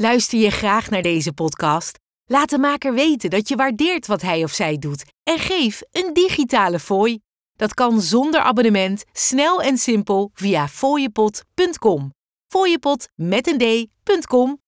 Luister je graag naar deze podcast? Laat de maker weten dat je waardeert wat hij of zij doet en geef een digitale fooi. Dat kan zonder abonnement, snel en simpel via fooiepot.com. Fooiepot met een d.com.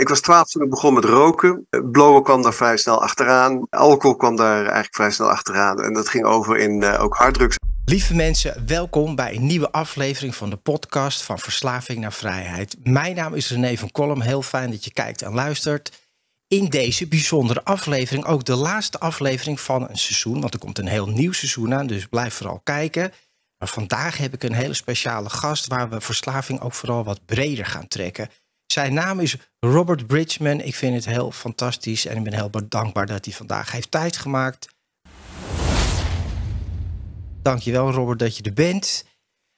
Ik was twaalf toen ik begon met roken. Blowen kwam daar vrij snel achteraan. Alcohol kwam daar eigenlijk vrij snel achteraan. En dat ging over in uh, ook harddrugs. Lieve mensen, welkom bij een nieuwe aflevering van de podcast van Verslaving naar Vrijheid. Mijn naam is René van Kolm. Heel fijn dat je kijkt en luistert. In deze bijzondere aflevering, ook de laatste aflevering van een seizoen, want er komt een heel nieuw seizoen aan, dus blijf vooral kijken. Maar vandaag heb ik een hele speciale gast waar we verslaving ook vooral wat breder gaan trekken. Zijn naam is Robert Bridgman. Ik vind het heel fantastisch en ik ben heel dankbaar dat hij vandaag heeft tijd gemaakt. Dankjewel Robert dat je er bent.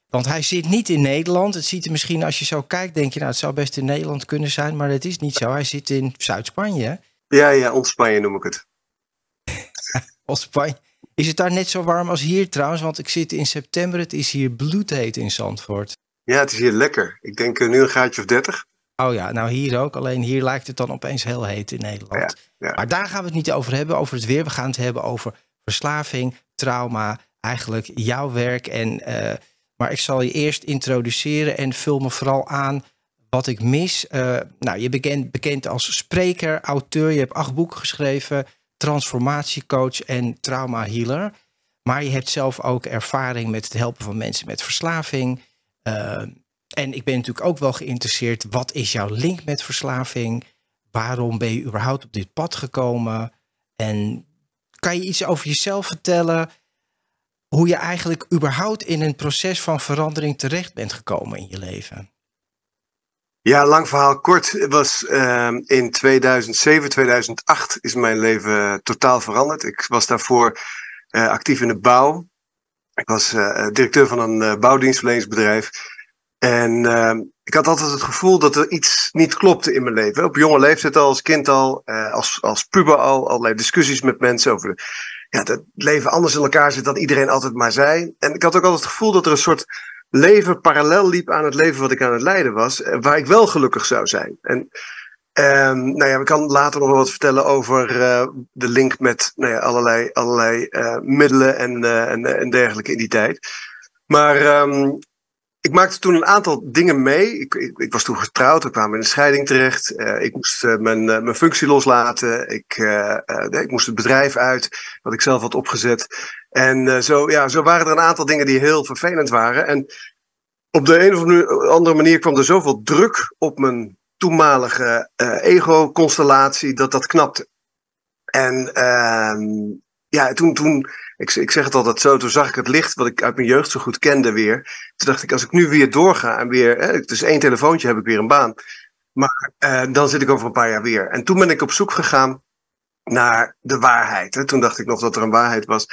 Want hij zit niet in Nederland. Het ziet er misschien als je zo kijkt, denk je nou het zou best in Nederland kunnen zijn. Maar het is niet zo. Hij zit in Zuid-Spanje. Ja, ja, ons-Spanje noem ik het. ons-Spanje. Is het daar net zo warm als hier trouwens? Want ik zit in september. Het is hier bloedheet in Zandvoort. Ja, het is hier lekker. Ik denk uh, nu een graadje of 30. Oh ja, nou hier ook. Alleen hier lijkt het dan opeens heel heet in Nederland. Ja, ja. Maar daar gaan we het niet over hebben, over het weer. We gaan het hebben over verslaving, trauma, eigenlijk jouw werk. En, uh, maar ik zal je eerst introduceren en vul me vooral aan wat ik mis. Uh, nou, je bent bekend als spreker, auteur. Je hebt acht boeken geschreven, transformatiecoach en trauma healer. Maar je hebt zelf ook ervaring met het helpen van mensen met verslaving. Uh, en ik ben natuurlijk ook wel geïnteresseerd. Wat is jouw link met verslaving? Waarom ben je überhaupt op dit pad gekomen? En kan je iets over jezelf vertellen? Hoe je eigenlijk überhaupt in een proces van verandering terecht bent gekomen in je leven? Ja, lang verhaal kort. Was uh, in 2007, 2008 is mijn leven totaal veranderd. Ik was daarvoor uh, actief in de bouw. Ik was uh, directeur van een bouwdienstverleningsbedrijf. En uh, ik had altijd het gevoel dat er iets niet klopte in mijn leven. Op jonge leeftijd al, als kind al, als, als puber al, allerlei discussies met mensen over de, ja, dat leven anders in elkaar zit dan iedereen altijd maar zei. En ik had ook altijd het gevoel dat er een soort leven parallel liep aan het leven wat ik aan het leiden was, eh, waar ik wel gelukkig zou zijn. En um, nou ja, we kan later nog wat vertellen over uh, de link met nou ja, allerlei, allerlei uh, middelen en, en, en dergelijke in die tijd. Maar um, ik maakte toen een aantal dingen mee. Ik, ik, was toen getrouwd, ik kwam in een scheiding terecht. Uh, ik moest uh, mijn, uh, mijn functie loslaten. Ik, ik moest het bedrijf uit, wat ik zelf had opgezet. En zo, ja, zo waren er een aantal dingen die heel vervelend waren. En op de een of andere manier kwam er zoveel druk op mijn toenmalige ego-constellatie dat dat knapte. En ehm, ja, toen, toen ik, ik zeg het altijd zo, toen zag ik het licht wat ik uit mijn jeugd zo goed kende weer. Toen dacht ik, als ik nu weer doorga en weer, hè, dus één telefoontje heb ik weer een baan. Maar uh, dan zit ik over een paar jaar weer. En toen ben ik op zoek gegaan naar de waarheid. Hè. Toen dacht ik nog dat er een waarheid was.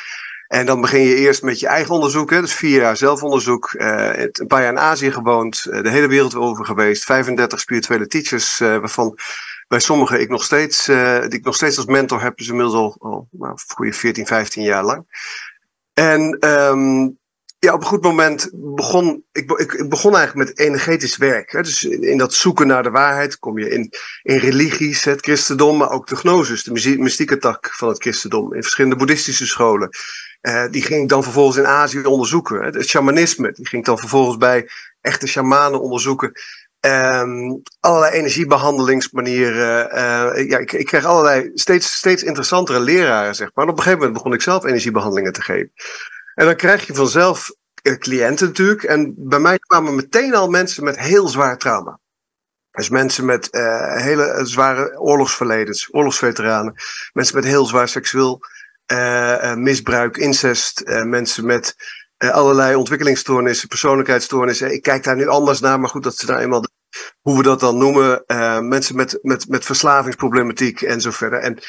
En dan begin je eerst met je eigen onderzoek. Hè, dus vier jaar zelfonderzoek. Uh, een paar jaar in Azië gewoond. Uh, de hele wereld over geweest. 35 spirituele teachers. waarvan bij sommigen ik nog steeds, uh, die ik nog steeds als mentor heb, is inmiddels al, al nou, goede 14, 15 jaar lang. En um, ja, op een goed moment begon ik, ik, ik begon eigenlijk met energetisch werk. Hè. Dus in, dat zoeken naar de waarheid kom je in, in religies, het christendom, maar ook de gnosis, de mystieke tak van het christendom, in verschillende boeddhistische scholen. Uh, die ging ik dan vervolgens in Azië onderzoeken. Hè. Het shamanisme, die ging ik dan vervolgens bij echte shamanen onderzoeken. Um, allerlei energiebehandelingsmanieren. Uh, ja, ik, ik kreeg allerlei steeds, steeds interessantere leraren, zeg maar. En op een gegeven moment begon ik zelf energiebehandelingen te geven. En dan krijg je vanzelf uh, cliënten natuurlijk. En bij mij kwamen meteen al mensen met heel zwaar trauma. Dus mensen met hele zware oorlogsverledens, oorlogsveteranen. Mensen met heel zwaar seksueel misbruik, incest. mensen met allerlei ontwikkelingsstoornissen, persoonlijkheidsstoornissen. Ik kijk daar nu anders naar, maar goed, dat ze daar eenmaal, hoe we dat dan noemen, uh, mensen met, met, met verslavingsproblematiek en zo verder. En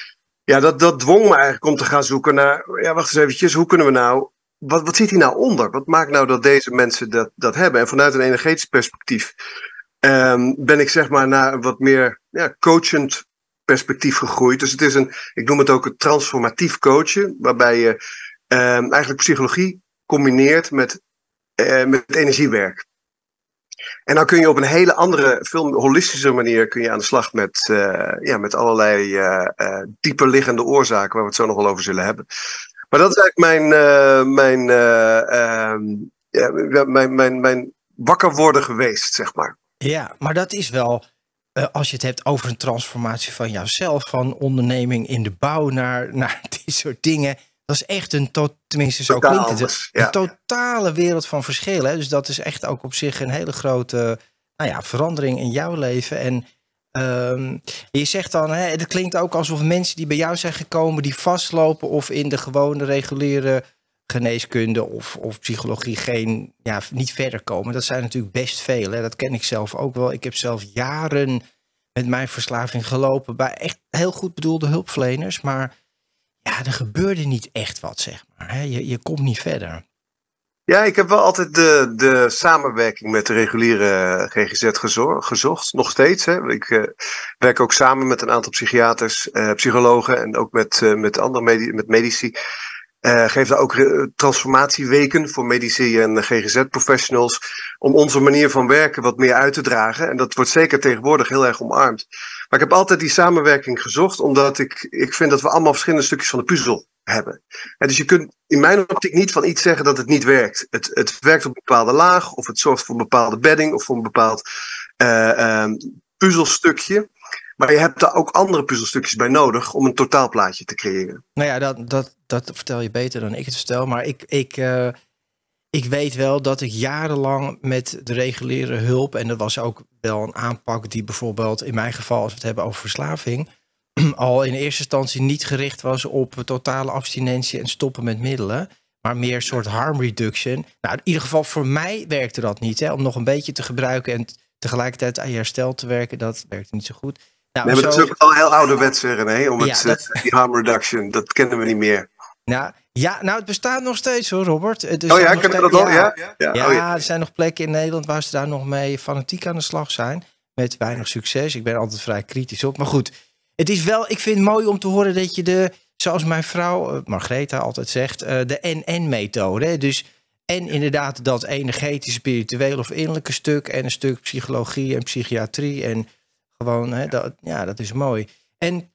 ja, dat, dat dwong me eigenlijk om te gaan zoeken naar, ja, wacht eens eventjes, hoe kunnen we nou, wat, wat zit hier nou onder? Wat maakt nou dat deze mensen dat, dat hebben? En vanuit een energetisch perspectief um, ben ik zeg maar naar een wat meer ja, coachend perspectief gegroeid. Dus het is een, ik noem het ook een transformatief coachen, waarbij je um, eigenlijk psychologie combineert met, uh, met energiewerk. En dan kun je op een hele andere, veel holistische manier kun je aan de slag met, uh, ja, met allerlei uh, uh, dieper liggende oorzaken, waar we het zo nog wel over zullen hebben. Maar dat is eigenlijk mijn, mijn, ehm, ja, mijn, mijn, mijn wakker worden geweest, zeg maar. Ja, maar dat is wel, als je het hebt over een transformatie van jouzelf, van onderneming in de bouw naar, naar die soort dingen dat is echt een, tot, tenminste zo klinkt het, een totale wereld van verschillen. Dus dat is echt ook op zich een hele grote nou ja, verandering in jouw leven. En um, je zegt dan, hè, het klinkt ook alsof mensen die bij jou zijn gekomen, die vastlopen of in de gewone reguliere geneeskunde of, of psychologie geen, ja, niet verder komen. Dat zijn natuurlijk best veel. Hè. Dat ken ik zelf ook wel. Ik heb zelf jaren met mijn verslaving gelopen bij echt heel goed bedoelde hulpverleners. Maar ja, er gebeurde niet echt wat, zeg maar. Je, je komt niet verder. Ja, ik heb wel altijd de, de samenwerking met de reguliere GGZ gezocht. Nog steeds. Hè. Ik uh, werk ook samen met een aantal psychiaters, uh, psychologen en ook met, met andere medi met medici. Geef daar ook transformatieweken voor medici en GGZ-professionals. Om onze manier van werken wat meer uit te dragen. En dat wordt zeker tegenwoordig heel erg omarmd. Maar ik heb altijd die samenwerking gezocht, omdat ik, ik vind dat we allemaal verschillende stukjes van de puzzel hebben. En dus je kunt in mijn optiek niet van iets zeggen dat het niet werkt. Het, het werkt op een bepaalde laag, of het zorgt voor een bepaalde bedding, of voor een bepaald uh, puzzelstukje. Maar je hebt daar ook andere puzzelstukjes bij nodig om een totaalplaatje te creëren. Nou ja, dat, dat, dat vertel je beter dan ik het vertel. Maar ik, ik, uh, ik weet wel dat ik jarenlang met de reguliere hulp, en dat was ook wel een aanpak die bijvoorbeeld in mijn geval, als we het hebben over verslaving, al in eerste instantie niet gericht was op totale abstinentie en stoppen met middelen, maar meer een soort harm reduction. Nou, in ieder geval voor mij werkte dat niet, hè, om nog een beetje te gebruiken en tegelijkertijd aan je herstel te werken, dat werkte niet zo goed. Nou, nee, maar zo... dat is ook al heel ouderwets, René, om het, dat... die harm reduction, dat kennen we niet meer. Nou, ja, nou, het bestaat nog steeds hoor, Robert. oh ja, kennen we dat al? Ja, ja. ja. Oh, ja, er zijn nog plekken in Nederland waar ze daar nog mee fanatiek aan de slag zijn. Met weinig succes. Ik ben altijd vrij kritisch op. Maar goed, het is wel, ik vind het mooi om te horen dat je de, zoals mijn vrouw, uh, Margreta altijd zegt, uh, de NN-methode. Dus en inderdaad dat energetische, spirituele of innerlijke stuk. En een stuk psychologie en psychiatrie. En gewoon, hè, dat, ja, dat is mooi. En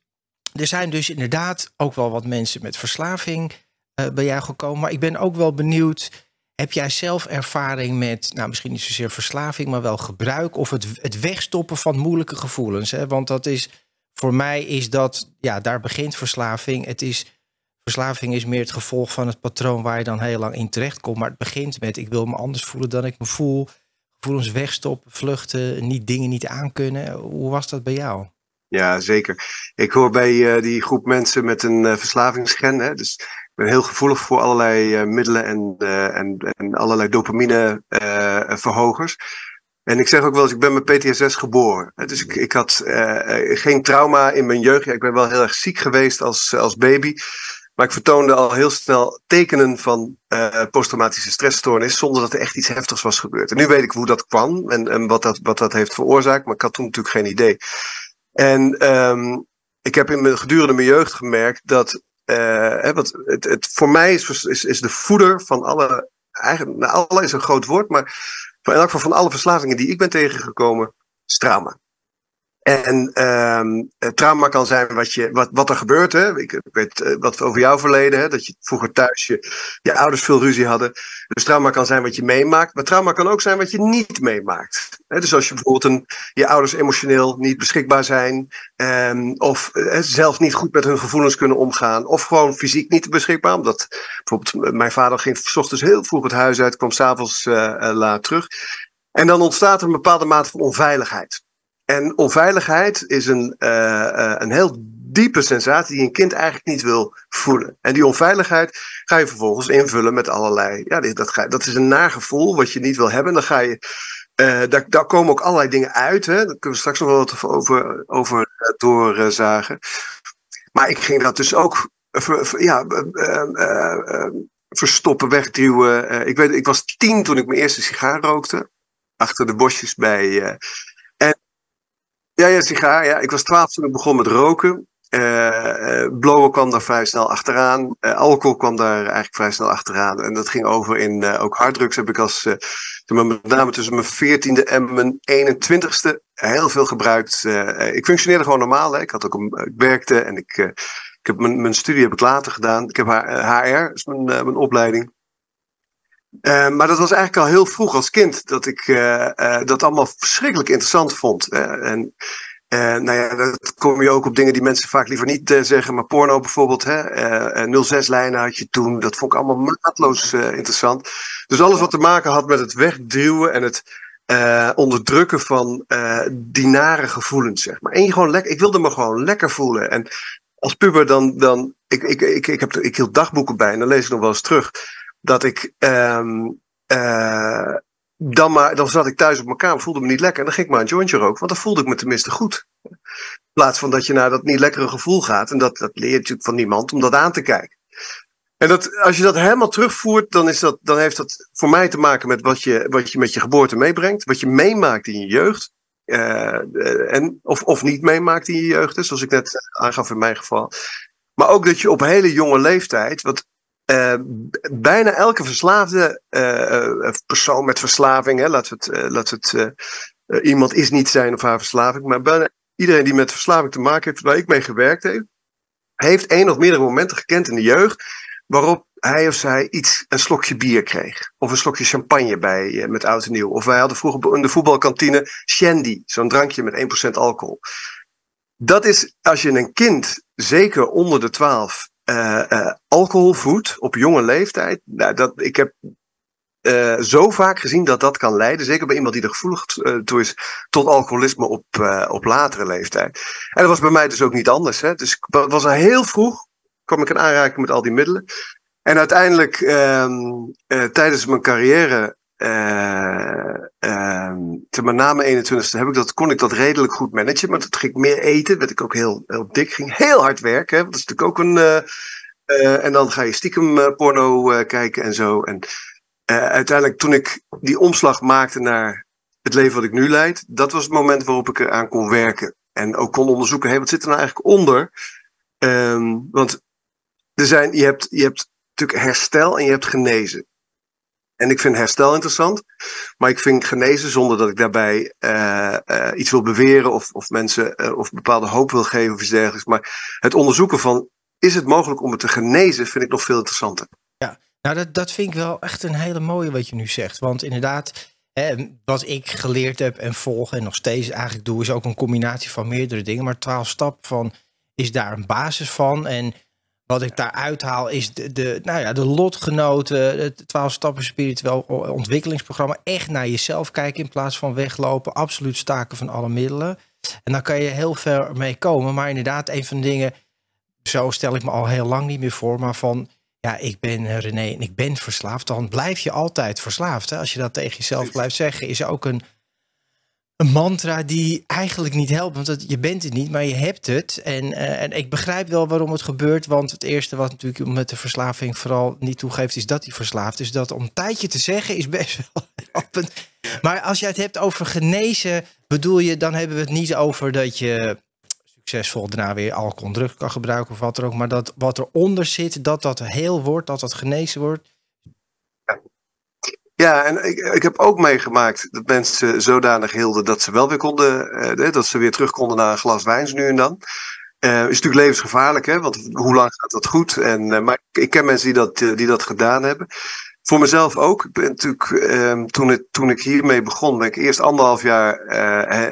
er zijn dus inderdaad ook wel wat mensen met verslaving uh, bij jou gekomen. Maar ik ben ook wel benieuwd. Heb jij zelf ervaring met, nou misschien niet zozeer verslaving, maar wel gebruik of het, het wegstoppen van moeilijke gevoelens? Hè? Want dat is, voor mij is dat, ja, daar begint verslaving. Het is, verslaving is meer het gevolg van het patroon waar je dan heel lang in terecht komt. Maar het begint met, ik wil me anders voelen dan ik me voel. Gevoelens wegstoppen, vluchten, niet dingen niet aankunnen. Hoe was dat bij jou? Ja, zeker. Ik hoor bij uh, die groep mensen met een uh, verslavingsgen. Hè, dus ik ben heel gevoelig voor allerlei uh, middelen en, en, en allerlei dopamineverhogers. en ik zeg ook wel eens, ik ben met PTSS geboren. Dus ik, ik had geen trauma in mijn jeugd. Ik ben wel heel erg ziek geweest als, als baby. Maar ik vertoonde al heel snel tekenen van uh, posttraumatische stressstoornis, zonder dat er echt iets heftigs was gebeurd. En nu weet ik hoe dat kwam en, en wat, dat, wat dat heeft veroorzaakt, maar ik had toen natuurlijk geen idee. En um, ik heb in mijn, gedurende mijn jeugd gemerkt dat uh, wat, het, het, voor mij is, is, is de voeder van alle, eigenlijk, nou, alle is een groot woord, maar in elk geval van alle verslavingen die ik ben tegengekomen, is trauma. En um, trauma kan zijn wat, je, wat, wat er gebeurt. Hè? Ik weet uh, wat over jouw verleden. Hè? Dat je vroeger thuis je, je ouders veel ruzie hadden. Dus trauma kan zijn wat je meemaakt. Maar trauma kan ook zijn wat je niet meemaakt. Dus als je bijvoorbeeld een, je ouders emotioneel niet beschikbaar zijn. Um, of uh, zelf niet goed met hun gevoelens kunnen omgaan. Of gewoon fysiek niet beschikbaar. Omdat bijvoorbeeld mijn vader ging s ochtends heel vroeg het huis uit. Kwam s'avonds uh, laat terug. En dan ontstaat er een bepaalde mate van onveiligheid. En onveiligheid is een, een heel diepe sensatie die een kind eigenlijk niet wil voelen. En die onveiligheid ga je vervolgens invullen met allerlei. Ja, dat, dat is een nagevoel wat je niet wil hebben. Dan ga je. Uh, daar, daar komen ook allerlei dingen uit. Hè? Daar kunnen we straks nog wel wat over, over doorzagen. maar ik ging dat dus ook ja, verstoppen, wegduwen. ik, weet, ik was tien toen ik mijn eerste sigaar rookte. Achter de bosjes bij, ja, ja, sigaar. Ja. Ik was twaalf toen ik begon met roken. Uh, blowen kwam daar vrij snel achteraan. alcohol kwam daar eigenlijk vrij snel achteraan. En dat ging over in ook harddrugs heb ik als, met name tussen mijn 14e en mijn 21ste heel veel gebruikt. ik functioneerde gewoon normaal. Hè. Ik, had ook een, ik werkte en ik, ik heb mijn, mijn studie heb ik later gedaan. Ik heb HR, is mijn, mijn opleiding. Uh, maar dat was eigenlijk al heel vroeg als kind dat ik uh, dat allemaal verschrikkelijk interessant vond. en nou ja, dat kom je ook op dingen die mensen vaak liever niet zeggen. Maar porno bijvoorbeeld, hè, 06 lijnen had je toen. Dat vond ik allemaal maatloos interessant. Dus alles wat te maken had met het wegduwen en het onderdrukken van die nare gevoelens, zeg maar. En je gewoon lekker, ik wilde me gewoon lekker voelen. En als puber dan, dan ik, ik, ik, ik, heb, ik hield dagboeken bij en dan lees ik nog wel eens terug dat ik. Um, uh, dan, maar, dan zat ik thuis op mijn kamer, voelde me niet lekker. En dan ging ik maar een jointje roken, want dan voelde ik me tenminste goed. In plaats van dat je naar dat niet lekkere gevoel gaat. En dat, dat leer natuurlijk van niemand om dat aan te kijken. En dat, als je dat helemaal terugvoert, dan, is dat, dan heeft dat voor mij te maken met wat je, wat je met je geboorte meebrengt. Wat je meemaakt in je jeugd. Uh, en, of, of niet meemaakt in je jeugd, zoals ik net aangaf in mijn geval. Maar ook dat je op hele jonge leeftijd, wat uh, bijna elke verslaafde uh, persoon met verslaving, hè, laten we het, laten we het iemand is niet zijn of haar verslaving, maar bijna iedereen die met verslaving te maken heeft, waar ik mee gewerkt heb, heeft één of meerdere momenten gekend in de jeugd waarop hij of zij iets, een slokje bier kreeg. Of een slokje champagne bij, met oud en nieuw. Of wij hadden vroeger in de voetbalkantine shandy, zo'n drankje met 1% alcohol. Dat is, als je een kind, zeker onder de 12, uh, uh, alcohol voedt op jonge leeftijd. Nou, dat, ik heb uh, zo vaak gezien dat dat kan leiden, zeker bij iemand die er gevoelig toe is, tot alcoholisme op, op latere leeftijd. En dat was bij mij dus ook niet anders. Hè? Dus ik was al heel vroeg, kwam ik in aanraking met al die middelen. En uiteindelijk, ehm, tijdens mijn carrière, uh, te mijn na mijn 21ste heb ik dat, kon ik dat redelijk goed managen. Maar dat ging meer eten, werd ik ook heel, heel dik. Ging heel hard werken. Hè, dat is natuurlijk ook een. Uh, uh, en dan ga je stiekem porno kijken en zo. En uiteindelijk, toen ik die omslag maakte naar het leven wat ik nu leid, dat was het moment waarop ik eraan kon werken. En ook kon onderzoeken, hey, wat zit er nou eigenlijk onder? Um, want er zijn, je, hebt, je hebt natuurlijk herstel en je hebt genezen. En ik vind herstel interessant, maar ik vind genezen zonder dat ik daarbij uh, uh, iets wil beweren of, of mensen uh, of bepaalde hoop wil geven of iets dergelijks. Maar het onderzoeken van is het mogelijk om het te genezen, vind ik nog veel interessanter. Ja, nou dat, dat vind ik wel echt een hele mooie wat je nu zegt. Want inderdaad, hè, wat ik geleerd heb en volg en nog steeds eigenlijk doe, is ook een combinatie van meerdere dingen. Maar twaalf stappen van is daar een basis van. En wat ik daar uithaal is de, de, nou ja, de lotgenoten, het 12 stappen spiritueel ontwikkelingsprogramma. Echt naar jezelf kijken in plaats van weglopen. Absoluut staken van alle middelen. En dan kan je heel ver mee komen. Maar inderdaad, een van de dingen, zo stel ik me al heel lang niet meer voor. Maar van, ja, ik ben René en ik ben verslaafd. Dan blijf je altijd verslaafd. Hè? Als je dat tegen jezelf blijft zeggen, is ook een een mantra die eigenlijk niet helpt. Want je bent het niet, maar je hebt het. En, uh, en ik begrijp wel waarom het gebeurt. Want het eerste wat natuurlijk met de verslaving vooral niet toegeeft, is dat hij verslaafd is. Dat om tijdje te zeggen is best wel. Maar als je het hebt over genezen, bedoel je, dan hebben we het niet over dat je succesvol daarna weer alcohol en drugs kan gebruiken of wat er ook. Maar dat wat eronder zit, dat dat heel wordt, dat dat genezen wordt. Ja, en ik, ik heb ook meegemaakt dat mensen zodanig hielden dat ze wel weer konden, eh, dat ze weer terug konden naar een glas wijn nu en dan. Uh, is natuurlijk levensgevaarlijk, hè? want hoe lang gaat dat goed? En, uh, maar ik ken mensen die dat, uh, die dat gedaan hebben. Voor mezelf ook. Ik ben natuurlijk, ehm, toen, toen ik hiermee begon, ben ik eerst anderhalf jaar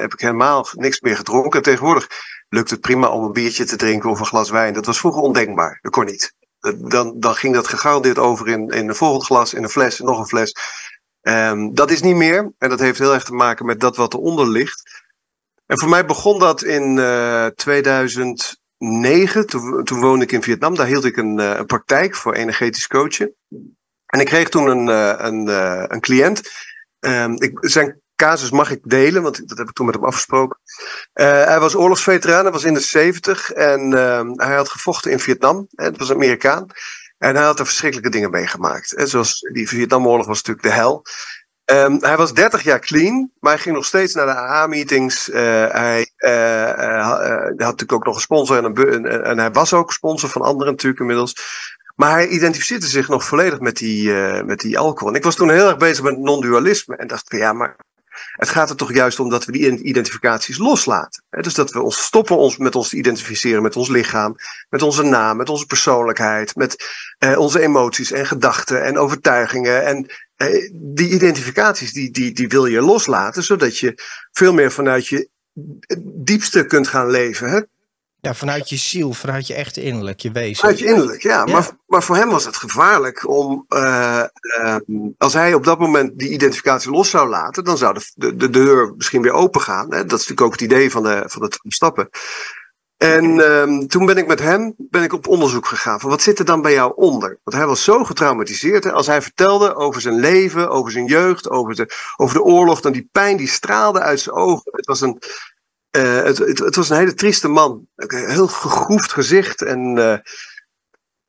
heb ik helemaal niks meer gedronken. En tegenwoordig lukt het prima om een biertje te drinken of een glas wijn. Dat was vroeger ondenkbaar. Dat kon niet. Dan, dan ging dat gegarandeerd over in, in een volgend glas, in een fles, nog een fles. Um, dat is niet meer. En dat heeft heel erg te maken met dat wat eronder ligt. En voor mij begon dat in uh, eh, 2009. Toen, woonde ik in Vietnam. Daar hield ik een, uh, een praktijk voor energetisch coachen. En ik kreeg toen een, uh, een, een cliënt. Um, ik, zijn casus mag ik delen, want dat heb ik toen met hem afgesproken. hij was oorlogsveteraan, hij was in de 70 en ehm, hij had gevochten in Vietnam. Het was een Amerikaan. En hij had er verschrikkelijke dingen meegemaakt. Zoals die Vietnamoorlog was natuurlijk de hel. Um, hij was 30 jaar clean, maar hij ging nog steeds naar de AA-meetings. Hij hij had natuurlijk ook nog een sponsor en, een, en hij was ook sponsor van anderen natuurlijk inmiddels. Maar hij identificeerde zich nog volledig met die, met die alcohol. En ik was toen heel erg bezig met non-dualisme en dacht van ja, maar het gaat er toch juist om dat we die identificaties loslaten. Dus dat we ons stoppen ons met ons te identificeren met ons lichaam, met onze naam, met onze persoonlijkheid, met eh, onze emoties en gedachten en overtuigingen. En eh, die identificaties, die, die, die wil je loslaten, zodat je veel meer vanuit je diepste kunt gaan leven. Hè? Ja, vanuit je ziel, vanuit je echte innerlijk, je wezen. Vanuit je innerlijk, ja. Maar, maar voor hem was het gevaarlijk om, uh, uh, als hij op dat moment die identificatie los zou laten, dan zou de, de, deur misschien weer open gaan. Hè? Dat is natuurlijk ook het idee van de, van de stappen. En uh, toen ben ik met hem ben ik op onderzoek gegaan van wat zit er dan bij jou onder? Want hij was zo getraumatiseerd. Hè? Als hij vertelde over zijn leven, over zijn jeugd, over de, over de oorlog, dan die pijn die straalde uit zijn ogen. Het was een, uh, het, het, was een hele trieste man. Een heel gegroefd gezicht. En, uh,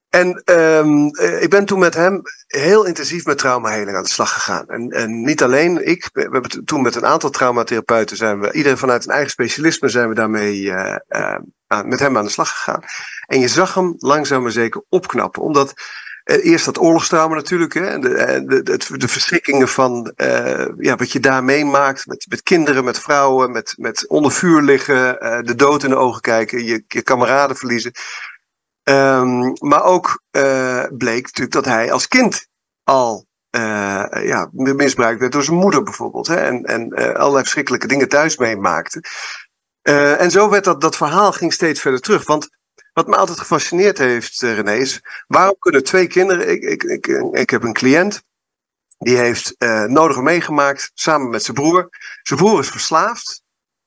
en um, ik ben toen met hem heel intensief met traumaheling aan de slag gegaan. En, en niet alleen ik, we hebben toen met een aantal traumatherapeuten zijn we, iedereen vanuit een eigen specialisme zijn we daarmee met hem aan de slag gegaan. En je zag hem langzaam maar zeker opknappen. Omdat eh, eerst dat oorlogstrauma natuurlijk, hè, de, de, de, de verschrikkingen van uh, ja, wat je daar meemaakt met, met kinderen, met vrouwen, met, met onder vuur liggen, de dood in de ogen kijken, je, je kameraden verliezen. Um, maar ook bleek natuurlijk dat hij als kind al ja, misbruikt werd door zijn moeder bijvoorbeeld. Hè, en en allerlei verschrikkelijke dingen thuis meemaakte. en zo werd dat, dat verhaal ging steeds verder terug. Want wat me altijd gefascineerd heeft, uh, René, is waarom kunnen twee kinderen. Ik, ik, ik, ik heb een cliënt. Die heeft uh, nodige meegemaakt samen met zijn broer. Zijn broer is verslaafd.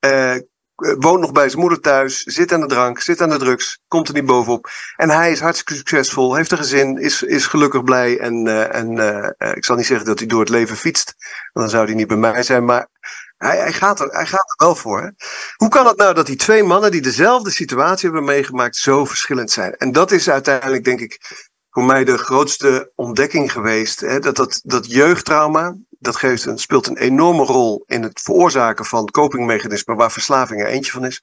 Uh, woont nog bij zijn moeder thuis. Zit aan de drank, zit aan de drugs. Komt er niet bovenop. En hij is hartstikke succesvol. Heeft een gezin. Is, is gelukkig blij. En, en ik zal niet zeggen dat hij door het leven fietst. Dan zou hij niet bij mij zijn. Maar hij, hij, gaat er, hij gaat er wel voor. Hoe kan het nou dat die twee mannen die dezelfde situatie hebben meegemaakt zo verschillend zijn? En dat is uiteindelijk, denk ik, voor mij de grootste ontdekking geweest. Hè? Dat, dat, dat jeugdtrauma, dat geeft speelt een enorme rol in het veroorzaken van copingmechanismen waar verslaving er eentje van is.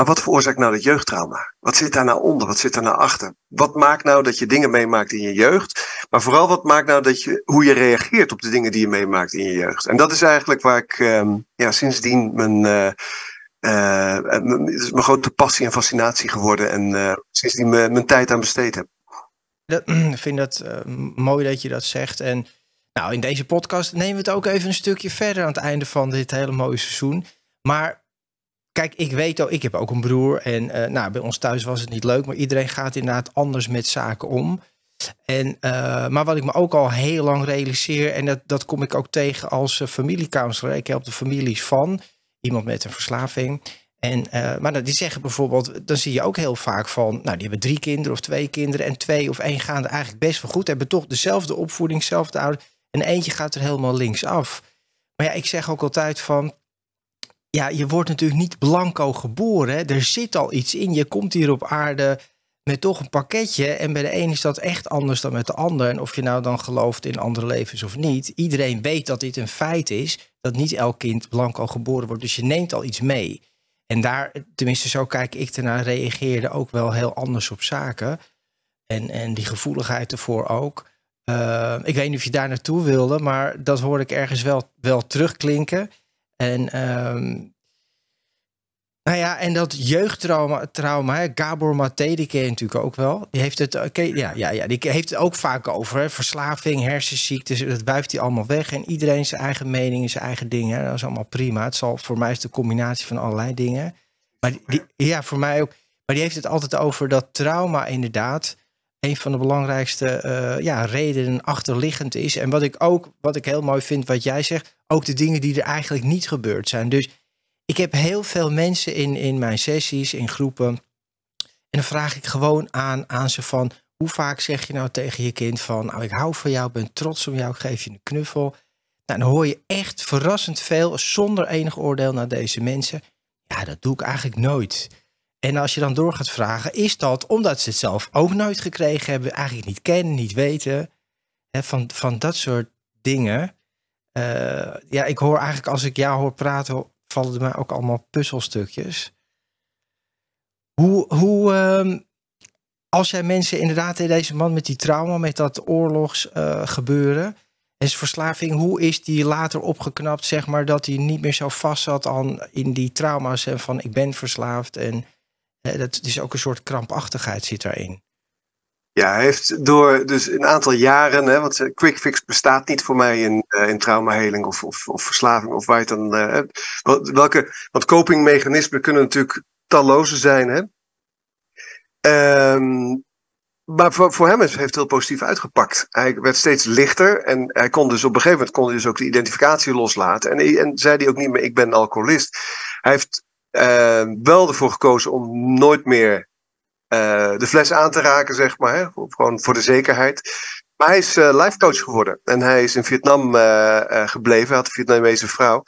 Maar wat veroorzaakt nou dat jeugdtrauma? Wat zit daar nou onder? Wat zit daar nou achter? Wat maakt nou dat je dingen meemaakt in je jeugd? Maar vooral wat maakt nou dat je, hoe je reageert op de dingen die je meemaakt in je jeugd? En dat is eigenlijk waar ik uh, ja, sindsdien mijn, uh, uh, mijn, is mijn grote passie en fascinatie geworden. En uh, sindsdien mijn, mijn tijd aan besteed heb. Ik vind dat mooi dat je dat zegt. En nou, in deze podcast nemen we het ook even een stukje verder aan het einde van dit hele mooie seizoen. Maar Kijk, ik weet ook, ik heb ook een broer. En uh, nou, bij ons thuis was het niet leuk, maar iedereen gaat inderdaad anders met zaken om. En, uh, maar wat ik me ook al heel lang realiseer, en dat, dat kom ik ook tegen als uh, familiecounselor. Ik help de families van iemand met een verslaving. En, maar die zeggen bijvoorbeeld, dan zie je ook heel vaak van, nou, die hebben drie kinderen of twee kinderen en twee of één gaan er eigenlijk best wel goed, hebben toch dezelfde opvoeding, dezelfde ouder. En eentje gaat er helemaal links af. Maar ja, ik zeg ook altijd van, ja, je wordt natuurlijk niet blanco geboren. Hè? Er zit al iets in. Je komt hier op aarde met toch een pakketje. En bij de een is dat echt anders dan met de ander. En of je nou dan gelooft in andere levens of niet. Iedereen weet dat dit een feit is. Dat niet elk kind blanco geboren wordt. Dus je neemt al iets mee. En daar, tenminste zo kijk ik ernaar, reageerde ook wel heel anders op zaken. En, en die gevoeligheid ervoor ook. Uh, ik weet niet of je daar naartoe wilde, maar dat hoorde ik ergens wel, wel terugklinken. En, um, nou ja, en dat jeugdtrauma, trauma, Gabor Maté, die ken je natuurlijk ook wel. Die heeft het, okay, ja, ja, ja, die heeft het ook vaak over. Hè, verslaving, hersenziektes, dat wuift hij allemaal weg. En iedereen zijn eigen mening, zijn eigen dingen. Dat is allemaal prima. Het zal voor mij is de combinatie van allerlei dingen. Maar die, ja, voor mij ook. Maar die heeft het altijd over dat trauma inderdaad een van de belangrijkste uh, ja, redenen achterliggend is. En wat ik ook, wat ik heel mooi vind, wat jij zegt, ook de dingen die er eigenlijk niet gebeurd zijn. Dus ik heb heel veel mensen in, in mijn sessies, in groepen. En dan vraag ik gewoon aan, aan ze van, hoe vaak zeg je nou tegen je kind van, nou ik hou van jou, ben trots op jou, ik geef je een knuffel. Nou, dan hoor je echt verrassend veel, zonder enig oordeel naar deze mensen. Ja, dat doe ik eigenlijk nooit. En als je dan door gaat vragen, is dat omdat ze het zelf ook nooit gekregen hebben, eigenlijk niet kennen, niet weten. Hè, van, van dat soort dingen. Uh, ja, ik hoor eigenlijk als ik jou hoor praten, vallen er mij ook allemaal puzzelstukjes. Hoe, hoe ehm, als jij mensen inderdaad, deze man met die trauma, met dat oorlogsgebeuren, uh, en zijn verslaving, hoe is die later opgeknapt, zeg maar, dat hij niet meer zo vast zat aan in die trauma's en van ik ben verslaafd en dat is ook een soort krampachtigheid zit daarin. Ja, hij heeft door dus een aantal jaren, hè, want eh, quick fix bestaat niet voor mij in, uh, in traumaheling of, of, of, verslaving of waar dan. Uh, welke, want copingmechanismen kunnen natuurlijk talloze zijn. Hè? Um, maar voor, voor hem heeft het heel positief uitgepakt. Hij werd steeds lichter en hij kon dus op een gegeven moment kon hij dus ook de identificatie loslaten. En, en zei hij ook niet meer: Ik ben alcoholist. Hij heeft wel ervoor gekozen om nooit meer uh, de fles aan te raken, zeg maar. Gewoon voor de zekerheid. Maar hij is uh, life coach geworden. En hij is in Vietnam uh, gebleven. Hij had een Vietnamese vrouw.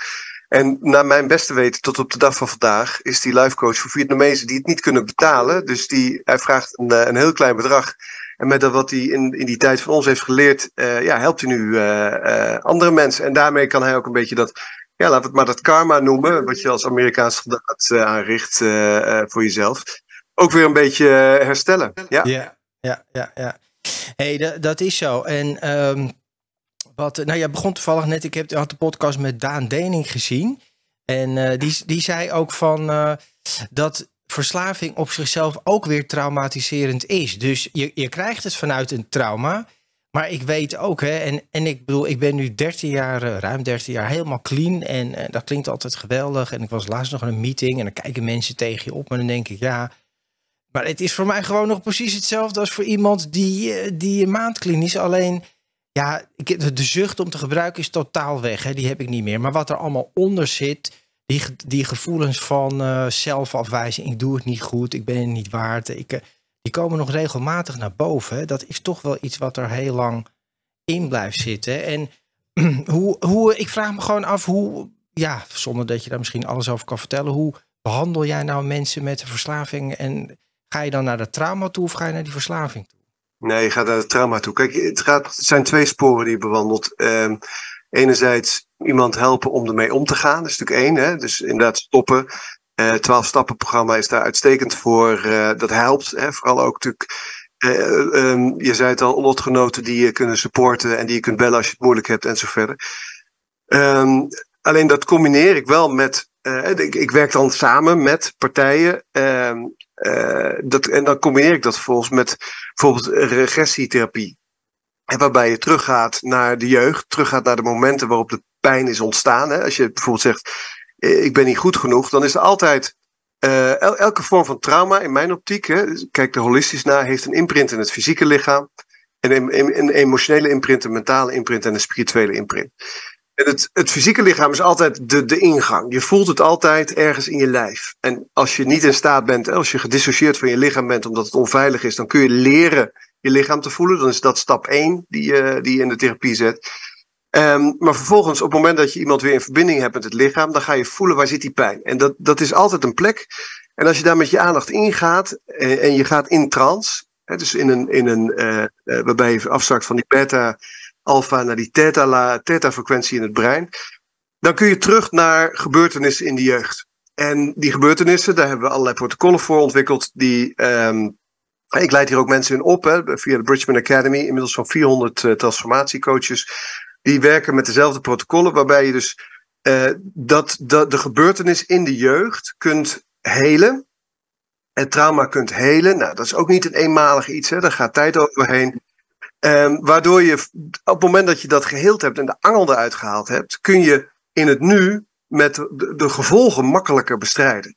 En naar mijn beste weten, tot op de dag van vandaag, is die life coach voor Vietnamezen die het niet kunnen betalen. Dus die, hij vraagt een, een heel klein bedrag. En met dat wat hij in, in die tijd van ons heeft geleerd, ja, helpt hij nu andere mensen. En daarmee kan hij ook een beetje dat ja, laten we het maar dat karma noemen, wat je als Amerikaans soldaat uh, aanricht uh, uh, voor jezelf, ook weer een beetje herstellen. Ja, ja, ja, ja. ja. hey, dat is zo. En um, wat, nou ja, begon toevallig net, ik heb, had de podcast met Daan Dening gezien. En die, die zei ook van dat verslaving op zichzelf ook weer traumatiserend is. Dus je, je krijgt het vanuit een trauma. Maar ik weet ook, hè, en, en ik bedoel, ik ben nu 13 jaar, eh, ruim 13 jaar, helemaal clean. En, en dat klinkt altijd geweldig. En ik was laatst nog in een meeting en dan kijken mensen tegen je op. En dan denk ik, ja. Maar het is voor mij gewoon nog precies hetzelfde als voor iemand die, eh, die een maand clean is. Alleen, ja, de zucht om te gebruiken is totaal weg. Hè, die heb ik niet meer. Maar wat er allemaal onder zit, die, die gevoelens van zelfafwijzing. Ik doe het niet goed, ik ben het niet waard. Ik die komen nog regelmatig naar boven. Dat is toch wel iets wat er heel lang in blijft zitten. En hoe, hoe, ik vraag me gewoon af hoe, ja, zonder dat je daar misschien alles over kan vertellen, hoe behandel jij nou mensen met een verslaving en ga je dan naar de trauma toe of ga je naar die verslaving toe? Nee, je gaat naar de trauma toe. Kijk, het, gaat, het zijn twee sporen die je bewandelt. Um, enerzijds iemand helpen om ermee om te gaan, dat is natuurlijk één. Hè? Dus inderdaad stoppen. Uh, 12 stappen programma is daar uitstekend voor. Uh, dat helpt. Hè? Vooral ook natuurlijk. Uh, um, je zei het al, lotgenoten die je kunnen supporten en die je kunt bellen als je het moeilijk hebt en zo verder. Um, alleen dat combineer ik wel met. Ik, ik, werk dan samen met partijen. Um, dat, en dan combineer ik dat vervolgens met bijvoorbeeld regressietherapie. Waarbij je teruggaat naar de jeugd, teruggaat naar de momenten waarop de pijn is ontstaan. Hè? Als je bijvoorbeeld zegt, eh, ik ben niet goed genoeg, dan is er altijd uh, elke vorm van trauma in mijn optiek, hè, kijk er holistisch naar, heeft een imprint in het fysieke lichaam. En een, een, een emotionele imprint, een mentale imprint en een spirituele imprint. En het, het fysieke lichaam is altijd de, de ingang. Je voelt het altijd ergens in je lijf. En als je niet in staat bent, als je gedissocieerd van je lichaam bent omdat het onveilig is, dan kun je leren je lichaam te voelen. Dan is dat stap 1 die je, die je in de therapie zet. Um, maar vervolgens, op het moment dat je iemand weer in verbinding hebt met het lichaam, dan ga je voelen waar zit die pijn. En dat, dat is altijd een plek. En als je daar met je aandacht ingaat en, eh, en je gaat in trance, dus in een, in een uh, waarbij je afzakt van die beta, alpha naar die theta, theta frequentie in het brein, dan kun je terug naar gebeurtenissen in de jeugd. En die gebeurtenissen, daar hebben we allerlei protocollen voor ontwikkeld. Die, um, ik leid hier ook mensen in op, hè, via de Bridgman Academy, inmiddels van 400 uh, transformatiecoaches die werken met dezelfde protocollen, waarbij je dus uh, dat, dat de gebeurtenis in de jeugd kunt helen. En trauma kunt helen. Nou, dat is ook niet een eenmalig iets, hè? daar gaat tijd overheen. Um, waardoor je op het moment dat je dat geheeld hebt en de angel eruit gehaald hebt, kun je in het nu met de gevolgen makkelijker bestrijden.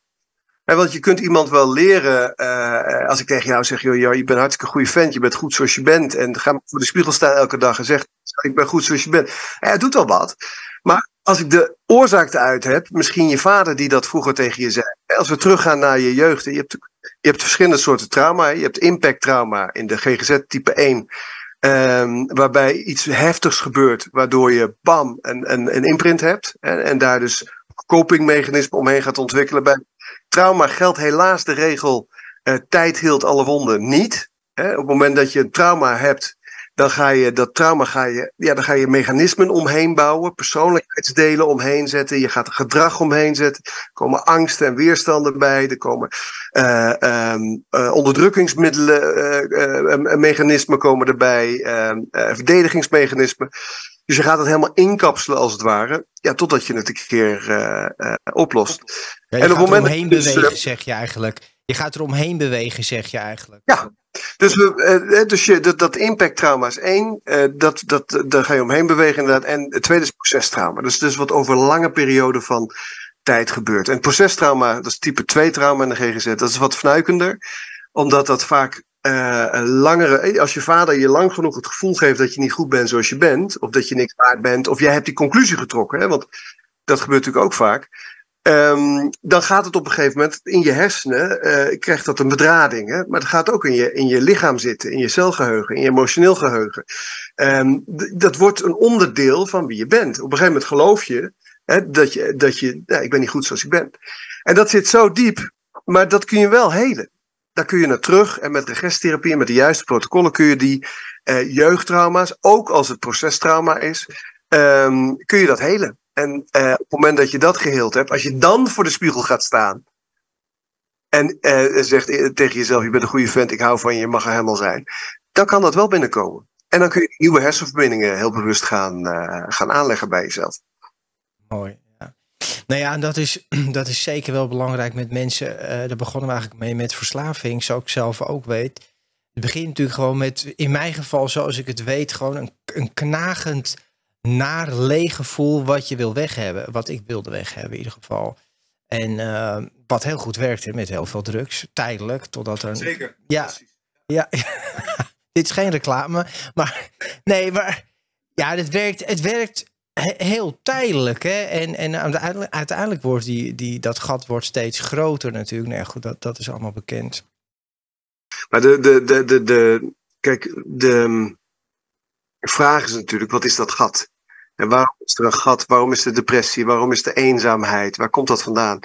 Want je kunt iemand wel leren, uh, als ik tegen jou zeg, joh, joh, je bent een hartstikke goede vent, je bent goed zoals je bent. En ga voor de spiegel staan elke dag en zeg, ik ben goed zoals je bent. Ja, het doet wel wat. Maar als ik de oorzaak eruit heb, misschien je vader die dat vroeger tegen je zei. Als we teruggaan naar je jeugd, je hebt, je hebt verschillende soorten trauma. Je hebt impact trauma in de GGZ type 1. Um, ehm, waarbij iets heftigs gebeurt, waardoor je bam, een, een, een imprint hebt. En, en daar dus copingmechanismen omheen gaat ontwikkelen. Bij trauma geldt helaas de regel: uh, tijd hield alle wonden niet. Op het moment dat je een trauma hebt, dan ga je dat trauma, ga je, ja, dan ga je mechanismen omheen bouwen, persoonlijkheidsdelen omheen zetten, je gaat er gedrag omheen zetten, er komen angsten en weerstanden bij, er komen uh, um, uh, onderdrukkingsmiddelen, uh, mechanismen komen erbij, ehm, verdedigingsmechanismen. Dus je gaat het helemaal inkapselen als het ware, ja, totdat je het een keer oplost. Ja, en op het moment omheen dus, bewegen, zeg je eigenlijk. Je gaat er omheen bewegen, zeg je eigenlijk. Ja, dus, we, dus je, dat, dat impacttrauma is één, dat, dat, daar ga je omheen bewegen inderdaad. En het tweede is procestrauma. Dus, dus wat over lange periode van tijd gebeurt. En procestrauma, dat is type 2 trauma in de GGZ, dat is wat fnuikender. Omdat dat vaak uh, langere. Als je vader je lang genoeg het gevoel geeft dat je niet goed bent zoals je bent, of dat je niks waard bent, of jij hebt die conclusie getrokken, hè, want dat gebeurt natuurlijk ook vaak. Um, dan gaat het op een gegeven moment in je hersenen, uh, krijgt dat een bedrading. Hè? Maar het gaat ook in je, in je lichaam zitten, in je celgeheugen, in je emotioneel geheugen. Um, dat wordt een onderdeel van wie je bent. Op een gegeven moment geloof je hè, dat je, dat je ik ben niet goed zoals ik ben. En dat zit zo diep, maar dat kun je wel helen. Daar kun je naar terug en met regressietherapie en met de juiste protocollen kun je die uh, jeugdtrauma's, ook als het procestrauma is, um, kun je dat helen. En uh, op het moment dat je dat geheeld hebt, als je dan voor de spiegel gaat staan en uh, zegt tegen jezelf: Je bent een goede vent, ik hou van je, je mag er helemaal zijn, dan kan dat wel binnenkomen. En dan kun je nieuwe hersenverbindingen heel bewust gaan, gaan aanleggen bij jezelf. Mooi. Ja. Nou ja, en dat is, dat is zeker wel belangrijk met mensen. Daar begonnen we eigenlijk mee met verslaving, zoals ik zelf ook weet. Het begint natuurlijk gewoon met, in mijn geval, zoals ik het weet, gewoon een, een knagend naar leeg gevoel wat je wil weg hebben. Wat ik wilde weg hebben in ieder geval. En uh, wat heel goed werkte met heel veel drugs, tijdelijk, totdat er... Zeker. Ja, ja. dit is geen reclame, maar nee, maar ja, het werkt, het werkt heel tijdelijk. Hè? En, en uiteindelijk, uiteindelijk wordt die, die, dat gat wordt steeds groter natuurlijk. Nee, goed, dat, dat is allemaal bekend. Maar de, de, de, de, de kijk, de vraag is natuurlijk, wat is dat gat? En waarom is er een gat? Waarom is de depressie? Waarom is de eenzaamheid? Waar komt dat vandaan?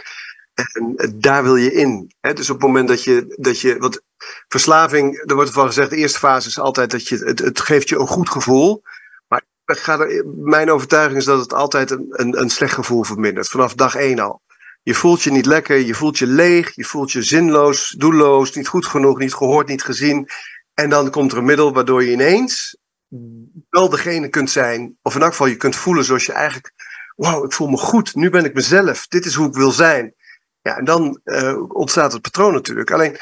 En eh, daar wil je in. Hè? Dus op het moment dat je, dat je. Want verslaving, er wordt van gezegd, de eerste fase is altijd dat je. Het, het geeft je een goed gevoel. Maar ga er, mijn overtuiging is dat het altijd een, een, een slecht gevoel vermindert. Vanaf dag één al. Je voelt je niet lekker, je voelt je leeg, je voelt je zinloos, doelloos, niet goed genoeg, niet gehoord, niet gezien. En dan komt er een middel waardoor je ineens wel degene kunt zijn, of in elk geval je kunt voelen zoals je eigenlijk, wauw, ik voel me goed, nu ben ik mezelf, dit is hoe ik wil zijn. Ja, en dan uh, ontstaat het patroon natuurlijk. Alleen,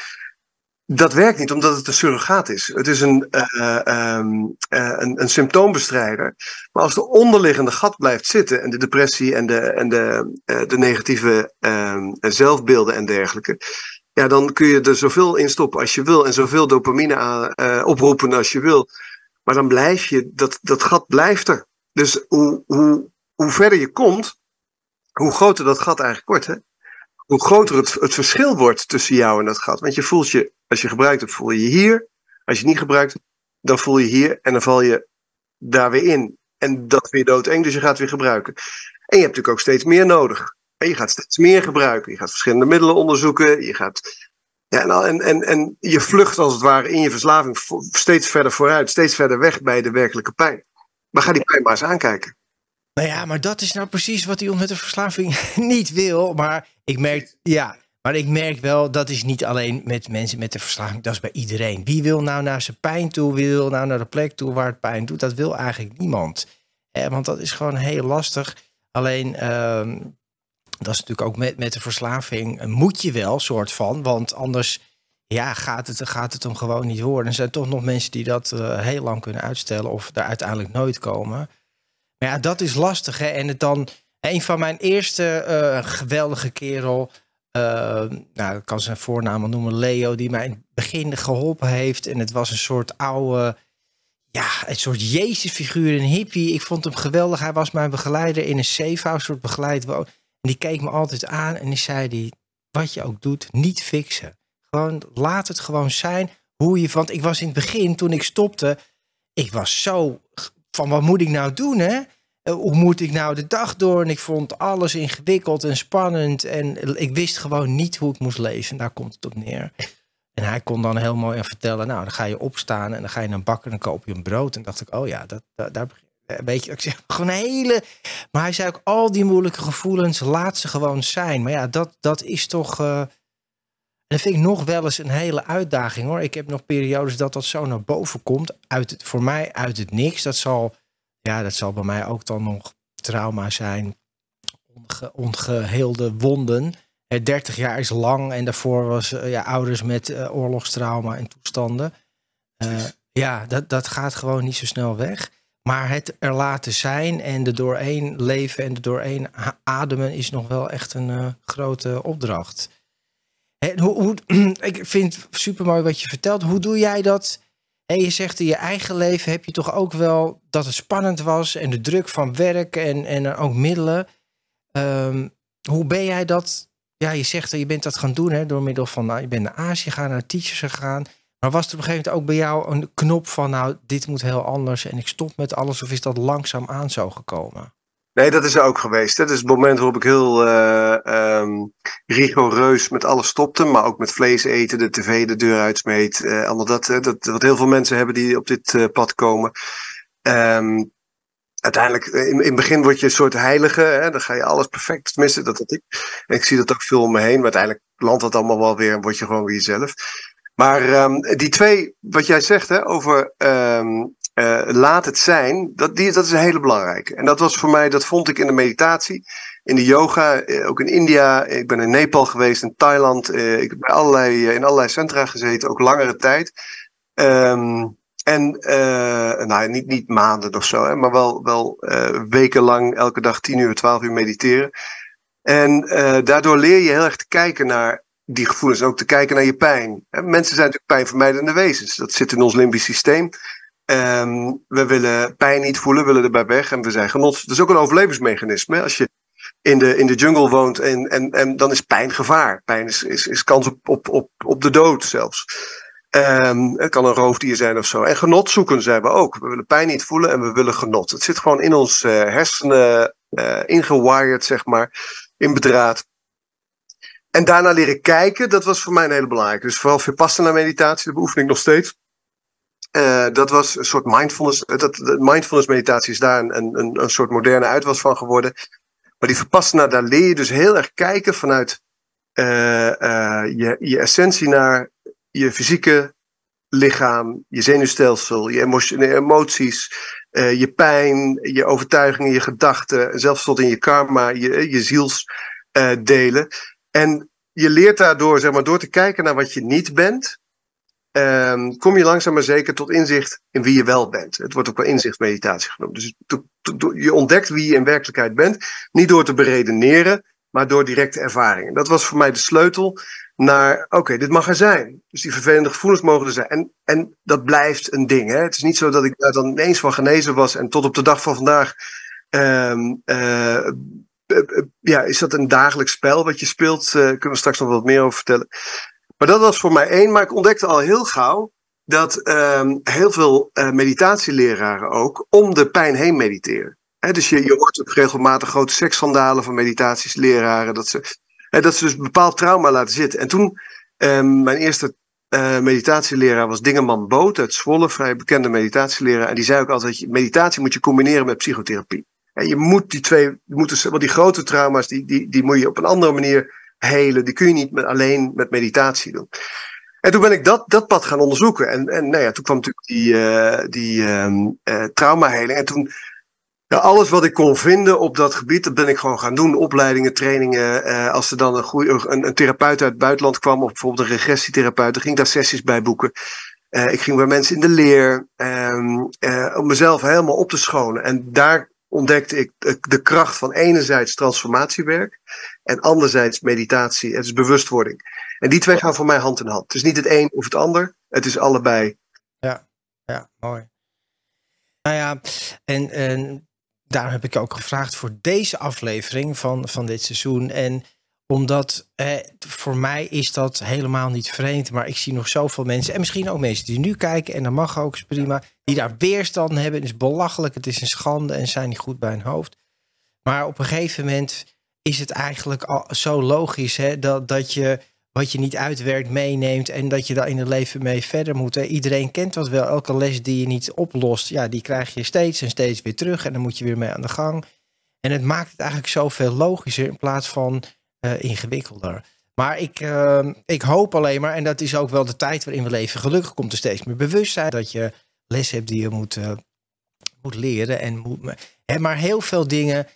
dat werkt niet omdat het een surrogaat is. Het is een, uh, um, uh, een, een, symptoombestrijder. Maar als de onderliggende gat blijft zitten en de depressie en de, en de, de negatieve ehm, zelfbeelden en dergelijke, ja, dan kun je er zoveel in stoppen als je wil en zoveel dopamine aan, oproepen als je wil. Maar dan blijf je, dat, dat gat blijft er. Dus hoe, hoe, hoe verder je komt, hoe groter dat gat eigenlijk wordt. Hè? Hoe groter het, het verschil wordt tussen jou en dat gat. Want je voelt je, als je gebruikt hebt, voel je je hier. Als je niet gebruikt, dan voel je hier en dan val je daar weer in. En dat weer doodeng, dus je gaat weer gebruiken. En je hebt natuurlijk ook steeds meer nodig. En je gaat steeds meer gebruiken. Je gaat verschillende middelen onderzoeken. Je gaat ja, en, en, en je vlucht als het ware in je verslaving steeds verder vooruit, steeds verder weg bij de werkelijke pijn. Maar ga die pijn maar eens aankijken. Nou ja, maar dat is nou precies wat iemand met de verslaving niet wil. Maar ik merk, ja, maar ik merk wel, dat is niet alleen met mensen met de verslaving, dat is bij iedereen. Wie wil nou naar zijn pijn toe? Wie wil nou naar de plek toe waar het pijn doet? Dat wil eigenlijk niemand. Want dat is gewoon heel lastig. Alleen, uh, dat is natuurlijk ook met, met de verslaving. Moet je wel, soort van. Want anders ja, gaat, het, gaat het hem gewoon niet worden. Er zijn toch nog mensen die dat uh, heel lang kunnen uitstellen. Of daar uiteindelijk nooit komen. Maar ja, dat is lastig. Hè? En het dan. Een van mijn eerste uh, geweldige kerel. Nou, ik kan zijn voornaam noemen, Leo, die mij in het begin geholpen heeft. En het was een soort oude, ja, een soort Jezus-figuur, een hippie. Ik vond hem geweldig. Hij was mijn begeleider in een safehouse, soort begeleid. En die keek me altijd aan en die zei die, wat je ook doet, niet fixen. Gewoon laat het gewoon zijn hoe je, want ik was in het begin, toen ik stopte, ik was zo van wat moet ik nou doen hè? Eh, hoe moet ik nou de dag door? En ik vond alles ingewikkeld en spannend en ik wist gewoon niet hoe ik moest leven. Daar komt het op neer. En hij kon dan heel mooi vertellen, nou, dan ga je opstaan en dan ga je naar een bakker en dan koop je een brood. En dacht ik, oh ja, dat, dat daar een beetje, ik zeg gewoon hele. Maar hij zei ook, al die moeilijke gevoelens, laat ze gewoon zijn. Maar ja, dat, dat is toch. Uh, dat vind ik nog wel eens een hele uitdaging hoor. Ik heb nog periodes dat dat zo naar boven komt. Uit het, voor mij uit het niks. Dat zal, ja, dat zal bij mij ook dan nog trauma zijn. Onge, ongeheelde wonden. 30 jaar is lang en daarvoor was uh, ja, ouders met uh, oorlogstrauma en toestanden. Ja, dat, dat gaat gewoon niet zo snel weg. Maar het er laten zijn en er doorheen leven en er doorheen ademen is nog wel echt een grote opdracht. hoe, hoe, ik vind het super mooi wat je vertelt. Hoe doe jij dat? Je zegt in je eigen leven heb je toch ook wel dat het spannend was en de druk van werk en, en ook middelen. Um, hoe ben jij dat ja, je zegt dat je bent dat gaan doen hè, door middel van, nou, je bent naar Azië gegaan, naar teachers gegaan. Maar was er op een gegeven moment ook bij jou een knop van, nou, dit moet heel anders en ik stop met alles? Of is dat langzaam aan zo gekomen? Nee, dat is er ook geweest. Dat is het moment waarop ik heel uh, um, rigoureus met alles stopte. Maar ook met vlees eten, de tv de deur uitsmeet. Uh, allemaal dat, dat. Wat heel veel mensen hebben die op dit uh, pad komen. Um, uiteindelijk, eh, in, in het begin word je een soort heilige. Hè? Dan ga je alles perfect. Tenminste, dat had ik. En ik zie dat ook veel om me heen. Maar uiteindelijk landt dat allemaal wel weer en word je gewoon weer jezelf. Maar um, die twee, wat jij zegt hè, over um, uh, laat het zijn, dat, die, dat is een hele belangrijke. En dat was voor mij, dat vond ik in de meditatie, in de yoga, eh, ook in India. Ik ben in Nepal geweest, in Thailand. Uh, ik heb allerlei, in allerlei centra gezeten, ook langere tijd. Um, en nou, niet, niet maanden of zo, hè, maar wel, wel wekenlang elke dag 10 uur, 12 uur mediteren. En daardoor leer je heel erg te kijken naar die gevoelens en ook te kijken naar je pijn. Mensen zijn natuurlijk pijnvermijdende wezens. Dat zit in ons limbisch systeem. Um, we willen pijn niet voelen, willen erbij weg en we zijn genot. Dat is ook een overlevingsmechanisme. Als je in de, in de jungle woont en, en, en dan is pijn gevaar. Pijn is, is, is kans op, op, op, op de dood zelfs. Um, het kan een roofdier zijn of zo. En genot zoeken zijn we ook. We willen pijn niet voelen en we willen genot. Het zit gewoon in ons uh, hersenen uh, ingewired, zeg maar, in bedraad. En daarna leren kijken, dat was voor mij een hele belangrijke. Dus vooral Vipassana meditatie, dat beoefen ik nog steeds. Uh, dat was een soort mindfulness. Dat, mindfulness meditatie is daar een, een, een soort moderne uitwas van geworden. Maar die Vipassana, daar leer je dus heel erg kijken vanuit je, je essentie naar je fysieke lichaam, je zenuwstelsel, je emoties, je pijn, je overtuigingen, je gedachten, zelfs tot in je karma, je, je zielsdelen. En je leert daardoor, zeg maar, door te kijken naar wat je niet bent, um, kom je langzaam maar zeker tot inzicht in wie je wel bent. Het wordt ook wel inzichtmeditatie genoemd. Dus je ontdekt wie je in werkelijkheid bent, niet door te beredeneren, maar door directe ervaringen. Dat was voor mij de sleutel naar, oké, dit mag er zijn. Dus die vervelende gevoelens mogen er zijn. En, en dat blijft een ding. Hè? Het is niet zo dat ik daar dan ineens van genezen was en tot op de dag van vandaag. Um, uh, ja, is dat een dagelijks spel wat je speelt? Uh, kunnen we straks nog wat meer over vertellen. Maar dat was voor mij één. Maar ik ontdekte al heel gauw dat um, heel veel uh, meditatieleraren ook om de pijn heen mediteren. Dus je, je hoort ook regelmatig grote seksschandalen van meditatiesleraren. Dat ze dat ze dus bepaald trauma laten zitten. En toen, um, mijn eerste uh, meditatieleraar was Dingeman Boot uit Zwolle, vrij bekende meditatieleraar. En die zei ook altijd, meditatie moet je combineren met psychotherapie. Je moet die twee, je dus, want die grote trauma's, die, die, die moet je op een andere manier helen. Die kun je niet met, alleen met meditatie doen. En toen ben ik dat, dat pad gaan onderzoeken. En, en nou ja, toen kwam natuurlijk die, uh, die um, uh, traumaheling. En toen alles wat ik kon vinden op dat gebied, dat ben ik gewoon gaan doen. Opleidingen, trainingen. Uh, als er dan een, goeie, een, een, therapeut uit het buitenland kwam, of bijvoorbeeld een regressietherapeut, dan ging ik daar sessies bij boeken. Ik ging bij mensen in de leer, uh, om mezelf helemaal op te schonen. En daar ontdekte ik de kracht van enerzijds transformatiewerk en anderzijds meditatie. Het is bewustwording. En die twee gaan voor mij hand in hand. Het is niet het een of het ander, het is allebei. Ja, ja, mooi. Nou ja, en, en daar heb ik ook gevraagd voor deze aflevering van, van dit seizoen. En omdat eh, voor mij is dat helemaal niet vreemd. Maar ik zie nog zoveel mensen. En misschien ook mensen die nu kijken. En dat mag ook, prima. Die daar weerstand hebben. Het is belachelijk. Het is een schande. En zijn niet goed bij hun hoofd. Maar op een gegeven moment is het eigenlijk al zo logisch. Hè, dat, dat je wat je niet uitwerkt meeneemt en dat je daar in het leven mee verder moet. Iedereen kent dat wel. Elke les die je niet oplost, ja, die krijg je steeds en steeds weer terug en dan moet je weer mee aan de gang. En het maakt het eigenlijk zoveel logischer in plaats van uh, ingewikkelder. Maar ik, uh, ik hoop alleen maar, en dat is ook wel de tijd waarin we leven. Gelukkig komt er steeds meer bewustzijn dat je les hebt die je moet, uh, moet leren. En moet, maar heel veel dingen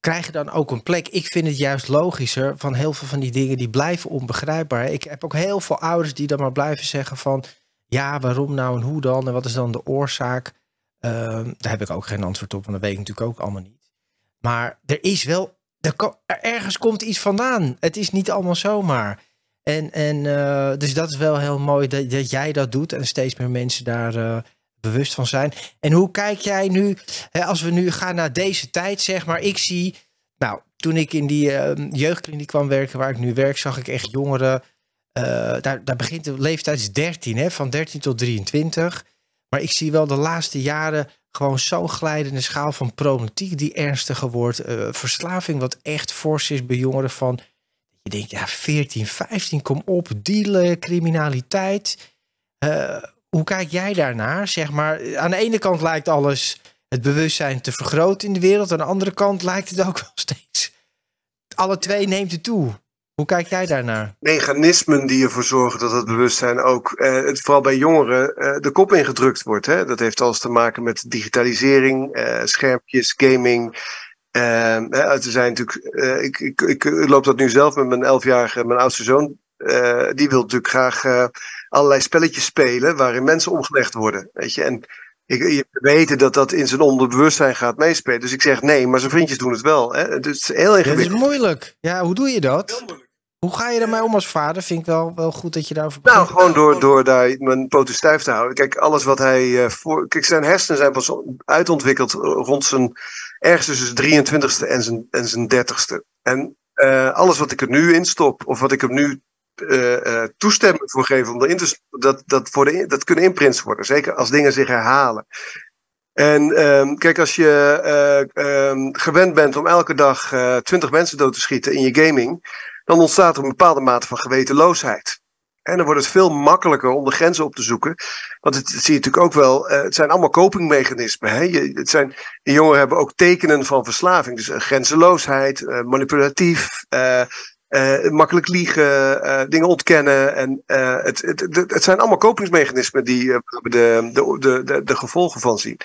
krijgen dan ook een plek. Ik vind het juist logischer van heel veel van die dingen die blijven onbegrijpbaar. Ik heb ook heel veel ouders die dan maar blijven zeggen van ja, waarom nou en hoe dan en wat is dan de oorzaak? Uh, daar heb ik ook geen antwoord op, want dat weet ik natuurlijk ook allemaal niet. Maar er is wel, er, ergens komt iets vandaan. Het is niet allemaal zomaar. En, en uh, dus dat is wel heel mooi dat, dat jij dat doet en steeds meer mensen daar uh, bewust van zijn. En hoe kijk jij nu, hè, als we nu gaan naar deze tijd, zeg maar, ik zie, nou, toen ik in die uh, jeugdkliniek kwam werken, waar ik nu werk, zag ik echt jongeren. Daar, daar begint de leeftijd 13, hè, van 13 tot 23. Maar ik zie wel de laatste jaren gewoon zo'n glijdende schaal van problematiek die ernstiger wordt. Uh, verslaving wat echt fors is bij jongeren van... Je denkt, ja, 14, 15, kom op, dealen, criminaliteit. Uh, hoe kijk jij daarnaar? Zeg maar, aan de ene kant lijkt alles het bewustzijn te vergroten in de wereld. Aan de andere kant lijkt het ook wel steeds. Alle twee neemt het toe. Hoe kijk jij daarnaar? Mechanismen die ervoor zorgen dat het bewustzijn ook, eh, het, vooral bij jongeren, eh, de kop ingedrukt wordt. Hè? Dat heeft alles te maken met digitalisering, eh, schermpjes, gaming. Er zijn natuurlijk, uh, ik, ik, ik, loop dat nu zelf met mijn elfjarige, mijn oudste zoon. Uh, die wil natuurlijk graag allerlei spelletjes spelen waarin mensen omgelegd worden. Weet je? En ik, je weten dat dat in zijn onderbewustzijn gaat meespelen. Dus ik zeg nee, maar zijn vriendjes doen het wel. Hè? Dus het is heel ingewikkeld. Het is moeilijk. Ja, hoe doe je dat? Hoe ga je ermee om als vader? Vind ik wel, wel goed dat je daarover Nou, gewoon door, door daar mijn poten stijf te houden. Kijk, alles wat hij uh, voor. Kijk, zijn hersenen zijn pas uitontwikkeld rond zijn. ergens tussen zijn 23ste en zijn, en zijn 30ste. En uh, alles wat ik er nu in stop, of wat ik er nu uh, toestemming voor geven om erin te dat, dat, voor de, dat kunnen imprints worden. Zeker als dingen zich herhalen. En um, kijk, als je um, gewend bent om elke dag twintig mensen dood te schieten in je gaming, dan ontstaat er een bepaalde mate van gewetenloosheid. En dan wordt het veel makkelijker om de grenzen op te zoeken. Want het, zie je natuurlijk ook wel, uh, het zijn allemaal copingmechanismen. Hè? Je, het zijn, de jongeren hebben ook tekenen van verslaving. Dus uh, grenzeloosheid, uh, manipulatief, makkelijk liegen, dingen ontkennen. En het, het, het, het, zijn allemaal kopingsmechanismen die we de, de, de, de, gevolgen van zien.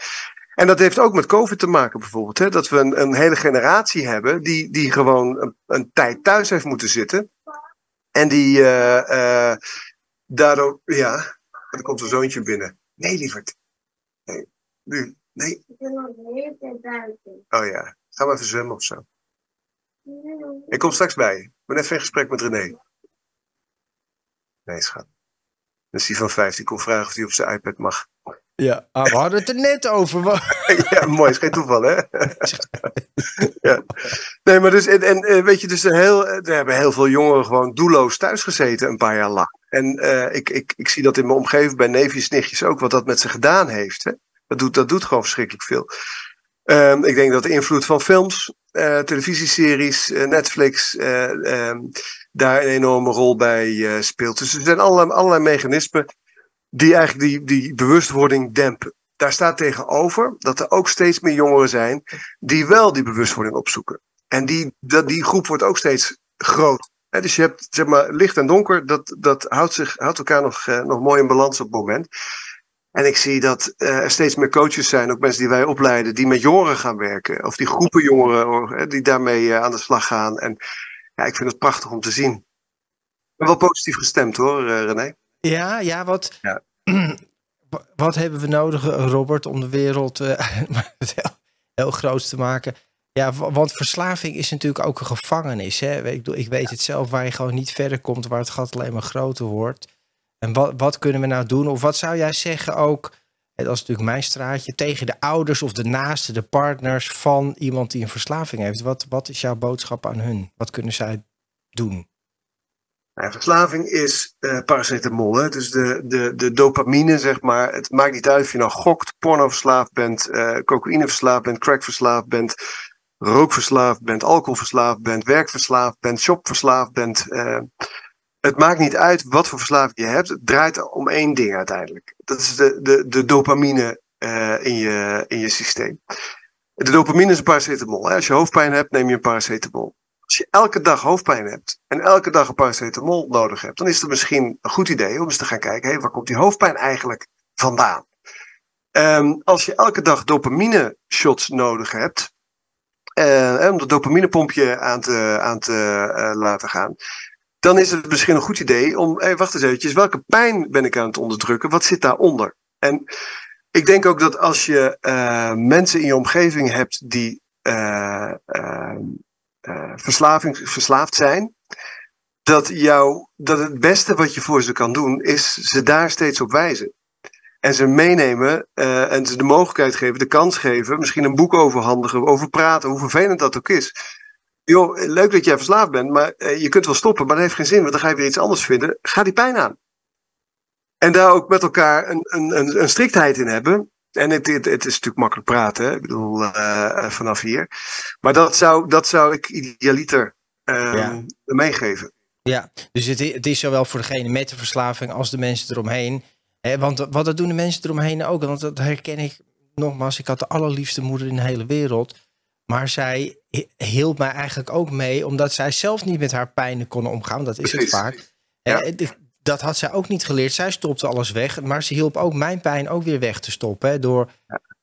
En dat heeft ook met COVID te maken bijvoorbeeld. Hè? Dat we een, een hele generatie hebben die, die gewoon een, een tijd thuis heeft moeten zitten. En die uh, uh, daardoor, ja, er komt een zoontje binnen. Nee, lieverd. Nee, nu, nee. Oh ja, ga maar even zwemmen of zo. Ik kom straks bij je. Ik ben even in gesprek met René. Nee, schat. Is die van vijf. Die komt vragen of hij op zijn iPad mag. Ja, ah, we hadden het er net over. ja, mooi, is geen toeval, hè? ja. Nee, maar dus, en, en eh, weet je, dus heel, er hebben heel veel jongeren gewoon doelloos thuis gezeten een paar jaar lang. En uh, ik, ik, ik zie dat in mijn omgeving bij neefjes, nichtjes ook, wat dat met ze gedaan heeft. Hè? Dat, doet, dat doet gewoon verschrikkelijk veel. Um, ik denk dat de invloed van films, uh, televisieseries, Netflix, um, daar een enorme rol bij speelt. Dus er zijn allerlei, allerlei mechanismen die eigenlijk die, die bewustwording dempen. Daar staat tegenover dat er ook steeds meer jongeren zijn die wel die bewustwording opzoeken. En die, dat, die groep wordt ook steeds groter. dus je hebt zeg maar licht en donker, dat, dat houdt, zich, houdt elkaar nog, uh, nog mooi in balans op het moment. En ik zie dat uh, er steeds meer coaches zijn, ook mensen die wij opleiden, die met jongeren gaan werken. Of die groepen jongeren die daarmee aan de slag gaan. En ja, ik vind het prachtig om te zien. Wel positief gestemd hoor, René. Ja, ja, wat, ja. wat hebben we nodig, Robert, om de wereld uh, heel, heel groot te maken? Ja, want verslaving is natuurlijk ook een gevangenis. Hè? Ik, ik weet het zelf, waar je gewoon niet verder komt, waar het gat alleen maar groter wordt. En wat, wat kunnen we nou doen? Of wat zou jij zeggen ook, dat is natuurlijk mijn straatje, tegen de ouders of de naasten, de partners van iemand die een verslaving heeft? Wat, wat is jouw boodschap aan hun? Wat kunnen zij doen? Nou, verslaving is uh, paracetamol, hè? dus de, de, de dopamine, zeg maar. Het maakt niet uit of je nou gokt, pornoverslaafd bent, uh, cocaïneverslaafd bent, crackverslaafd bent, rookverslaafd bent, alcoholverslaafd bent, werkverslaafd bent, shopverslaafd bent. Uh, het maakt niet uit wat voor verslaving je hebt. Het draait om één ding uiteindelijk. Dat is de, de, de dopamine in, je, in je systeem. De dopamine is een paracetamol. Hè? Als je hoofdpijn hebt, neem je een paracetamol. Als je elke dag hoofdpijn hebt en elke dag een paracetamol nodig hebt, dan is het misschien een goed idee om eens te gaan kijken, hey, waar komt die hoofdpijn eigenlijk vandaan? Um, als je elke dag dopamine shots nodig hebt, uh, om dat dopaminepompje aan te, aan te uh, laten gaan, dan is het misschien een goed idee om, hey, wacht eens eventjes, welke pijn ben ik aan het onderdrukken? Wat zit daaronder? En ik denk ook dat als je uh, mensen in je omgeving hebt die verslaving, verslaafd zijn, dat, jou, dat het beste wat je voor ze kan doen, is ze daar steeds op wijzen. En ze meenemen uh, en ze de mogelijkheid geven, de kans geven, misschien een boek overhandigen, over praten, hoe vervelend dat ook is. Joh, leuk dat jij verslaafd bent, maar uh, je kunt wel stoppen, maar dat heeft geen zin, want dan ga je weer iets anders vinden. Ga die pijn aan. En daar ook met elkaar een, een, een striktheid in hebben. En het, het, het, is natuurlijk makkelijk praten, hè? ik bedoel, uh, vanaf hier. Maar dat zou, dat zou ik idealiter ja. meegeven. Ja, dus het, het is zowel voor degene met de verslaving als de mensen eromheen want wat dat doen de mensen eromheen ook. Want dat herken ik nogmaals. Ik had de allerliefste moeder in de hele wereld. Maar zij hielp mij eigenlijk ook mee. Omdat zij zelf niet met haar pijnen kon omgaan. Dat is het vaak. Ja. Dat had zij ook niet geleerd. Zij stopte alles weg. Maar ze hielp ook mijn pijn ook weer weg te stoppen. Hè, door,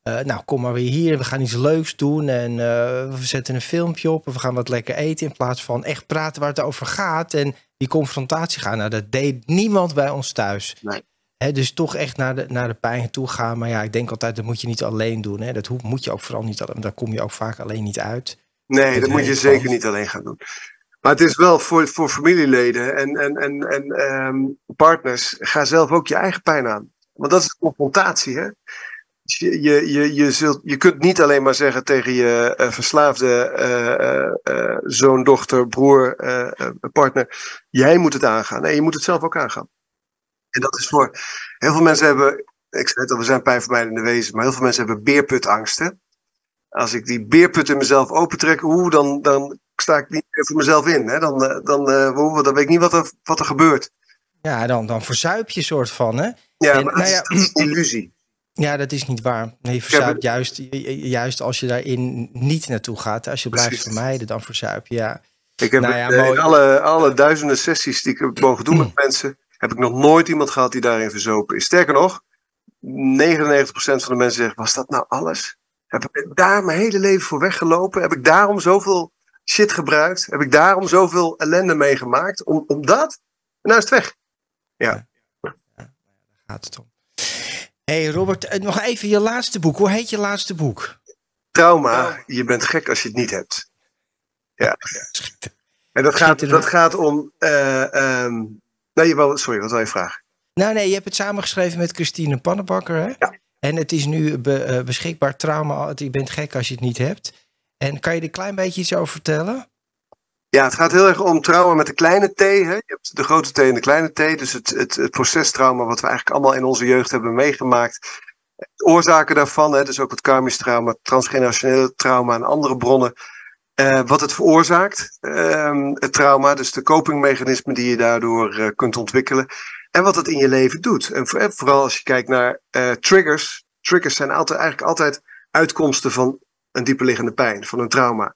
uh, nou kom maar weer hier. We gaan iets leuks doen. En uh, we zetten een filmpje op. En we gaan wat lekker eten. In plaats van echt praten waar het over gaat. En die confrontatie gaan. Nou, dat deed niemand bij ons thuis. Nee dus toch echt naar de, naar de pijn toe gaan. Maar ja, ik denk altijd, dat moet je niet alleen doen. Hè. Dat moet je ook vooral niet alleen. Daar kom je ook vaak alleen niet uit. Nee, dat, moet je zeker niet alleen gaan doen. Maar het is wel voor, voor familieleden en, en, en, en um, partners. Ga zelf ook je eigen pijn aan. Want dat is confrontatie. Hè? Je, je, je, je, zult, je kunt niet alleen maar zeggen tegen je uh, verslaafde uh, uh, zoon, dochter, broer, partner: jij moet het aangaan. Nee, je moet het zelf ook aangaan. En dat is voor heel veel mensen hebben, ik zei het al, we zijn pijnvermijdende wezen, maar heel veel mensen hebben beerputangsten. Als ik die beerput in mezelf opentrek, hoe, dan, dan sta ik niet voor mezelf in. Hè? Dan, eh, dan, uh, dan weet ik niet wat er, wat er gebeurt. Ja, dan, dan verzuip je soort van, hè? Ja, en, maar nou ja, dat is een illusie. Ja, dat is niet waar. Nee, je verzuipt juist, juist als je daarin niet naartoe gaat. Als je blijft vermijden, dan verzuip je, ja. Ik heb nou ja, alle, alle duizenden sessies die ik heb mogen doen met mensen, heb ik nog nooit iemand gehad die daarin verzopen is. Sterker nog, 99% van de mensen zeggen: Was dat nou alles? Heb ik daar mijn hele leven voor weggelopen? Heb ik daarom zoveel shit gebruikt? Heb ik daarom zoveel ellende meegemaakt? Om, om dat? En nou is het weg. Ja. ja, daar gaat het om. hey Robert, eh, nog even je laatste boek. Hoe heet je laatste boek? Trauma. Je bent gek als je het niet hebt. Ja. En dat gaat, dat gaat om uh, um, Nee, wel, sorry, wat wil je vragen? Nou nee, je hebt het samengeschreven met Christine Pannenbakker. Hè? Ja. En het is nu uh, beschikbaar trauma. Je bent gek als je het niet hebt. En kan je er een klein beetje iets over vertellen? Ja, het gaat heel erg om trauma met de kleine T. Hè? Je hebt de grote T en de kleine T. Dus het, het, het procestrauma wat we eigenlijk allemaal in onze jeugd hebben meegemaakt. oorzaken daarvan, hè? dus ook het karmisch trauma, transgenerationele trauma en andere bronnen. Uh, wat het veroorzaakt, uh, het trauma, dus de copingmechanismen die je daardoor uh, kunt ontwikkelen. En wat het in je leven doet. En voor, vooral als je kijkt naar triggers. Triggers zijn altijd, eigenlijk altijd uitkomsten van een dieperliggende pijn, van een trauma.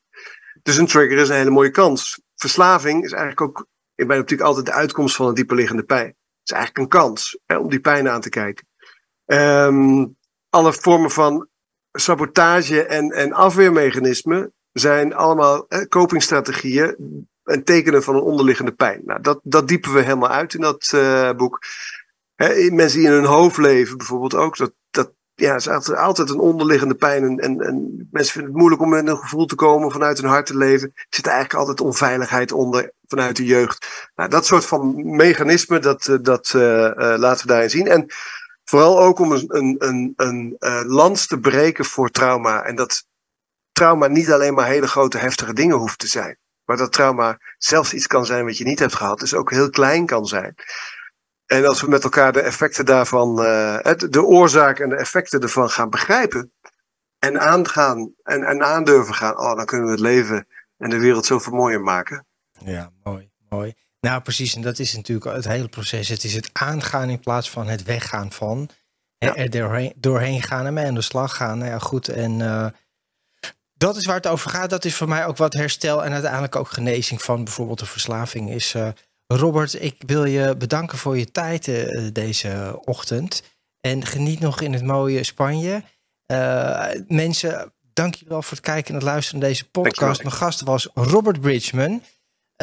Dus een trigger is een hele mooie kans. Verslaving is eigenlijk ook in mijn optiek altijd de uitkomst van een dieperliggende pijn. Het is eigenlijk een kans hè, om die pijn aan te kijken. Um, alle vormen van sabotage en, en afweermechanismen zijn allemaal eh, copingstrategieën en tekenen van een onderliggende pijn. Nou, dat, dat diepen we helemaal uit in dat uh, boek. Mensen die in hun hoofd leven bijvoorbeeld ook. Dat ja, is altijd, altijd een onderliggende pijn. En, en, en, mensen vinden het moeilijk om met een gevoel te komen, vanuit hun hart te leven. Er zit eigenlijk altijd onveiligheid onder vanuit de jeugd. Nou, dat soort van mechanismen, dat, eh, dat uh, laten we daarin zien. En vooral ook om een, een, een, een lans te breken voor trauma. En dat trauma niet alleen maar hele grote heftige dingen hoeft te zijn. Maar dat trauma zelfs iets kan zijn wat je niet hebt gehad, dus ook heel klein kan zijn. En als we met elkaar de effecten daarvan, uh, de oorzaak en de effecten ervan gaan begrijpen. En aangaan en, en aandurven gaan, oh, dan kunnen we het leven en de wereld zoveel mooier maken. Ja, mooi, mooi. Nou, precies. En dat is natuurlijk het hele proces. Het is het aangaan in plaats van het weggaan van. Er doorheen, doorheen gaan en mee aan de slag gaan. Nou ja, goed. En uh, dat is waar het over gaat. Dat is voor mij ook wat herstel en uiteindelijk ook genezing van bijvoorbeeld de verslaving is. Uh, Robert, ik wil je bedanken voor je tijd uh, deze ochtend. En geniet nog in het mooie Spanje. mensen, dank je wel voor het kijken en het luisteren naar deze podcast. Mijn gast was Robert Bridgman.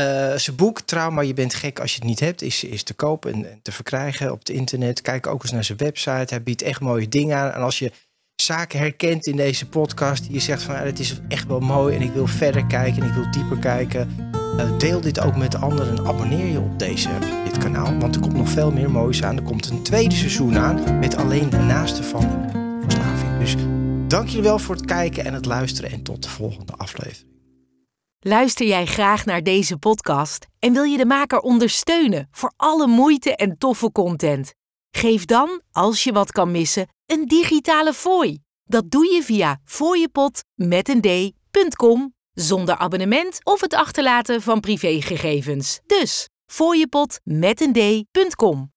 Uh, zijn boek Trauma, je bent gek als je het niet hebt, is, is te koop en, te verkrijgen op het internet. Kijk ook eens naar zijn website. Hij biedt echt mooie dingen aan. En als je zaken herkent in deze podcast, die je zegt van het is echt wel mooi en ik wil verder kijken en ik wil dieper kijken. Uh, deel dit ook met anderen en abonneer je op deze, dit kanaal. Want er komt nog veel meer moois aan. Er komt een tweede seizoen aan met alleen de naaste van verslaving. Dus dank jullie wel voor het kijken en het luisteren en tot de volgende aflevering. Luister jij graag naar deze podcast en wil je de maker ondersteunen voor alle moeite en toffe content? Geef dan, als je wat kan missen, een digitale fooi. Dat doe je via fooiepot met een d.com zonder abonnement of het achterlaten van privégegevens. Dus fooiepot met een d.com.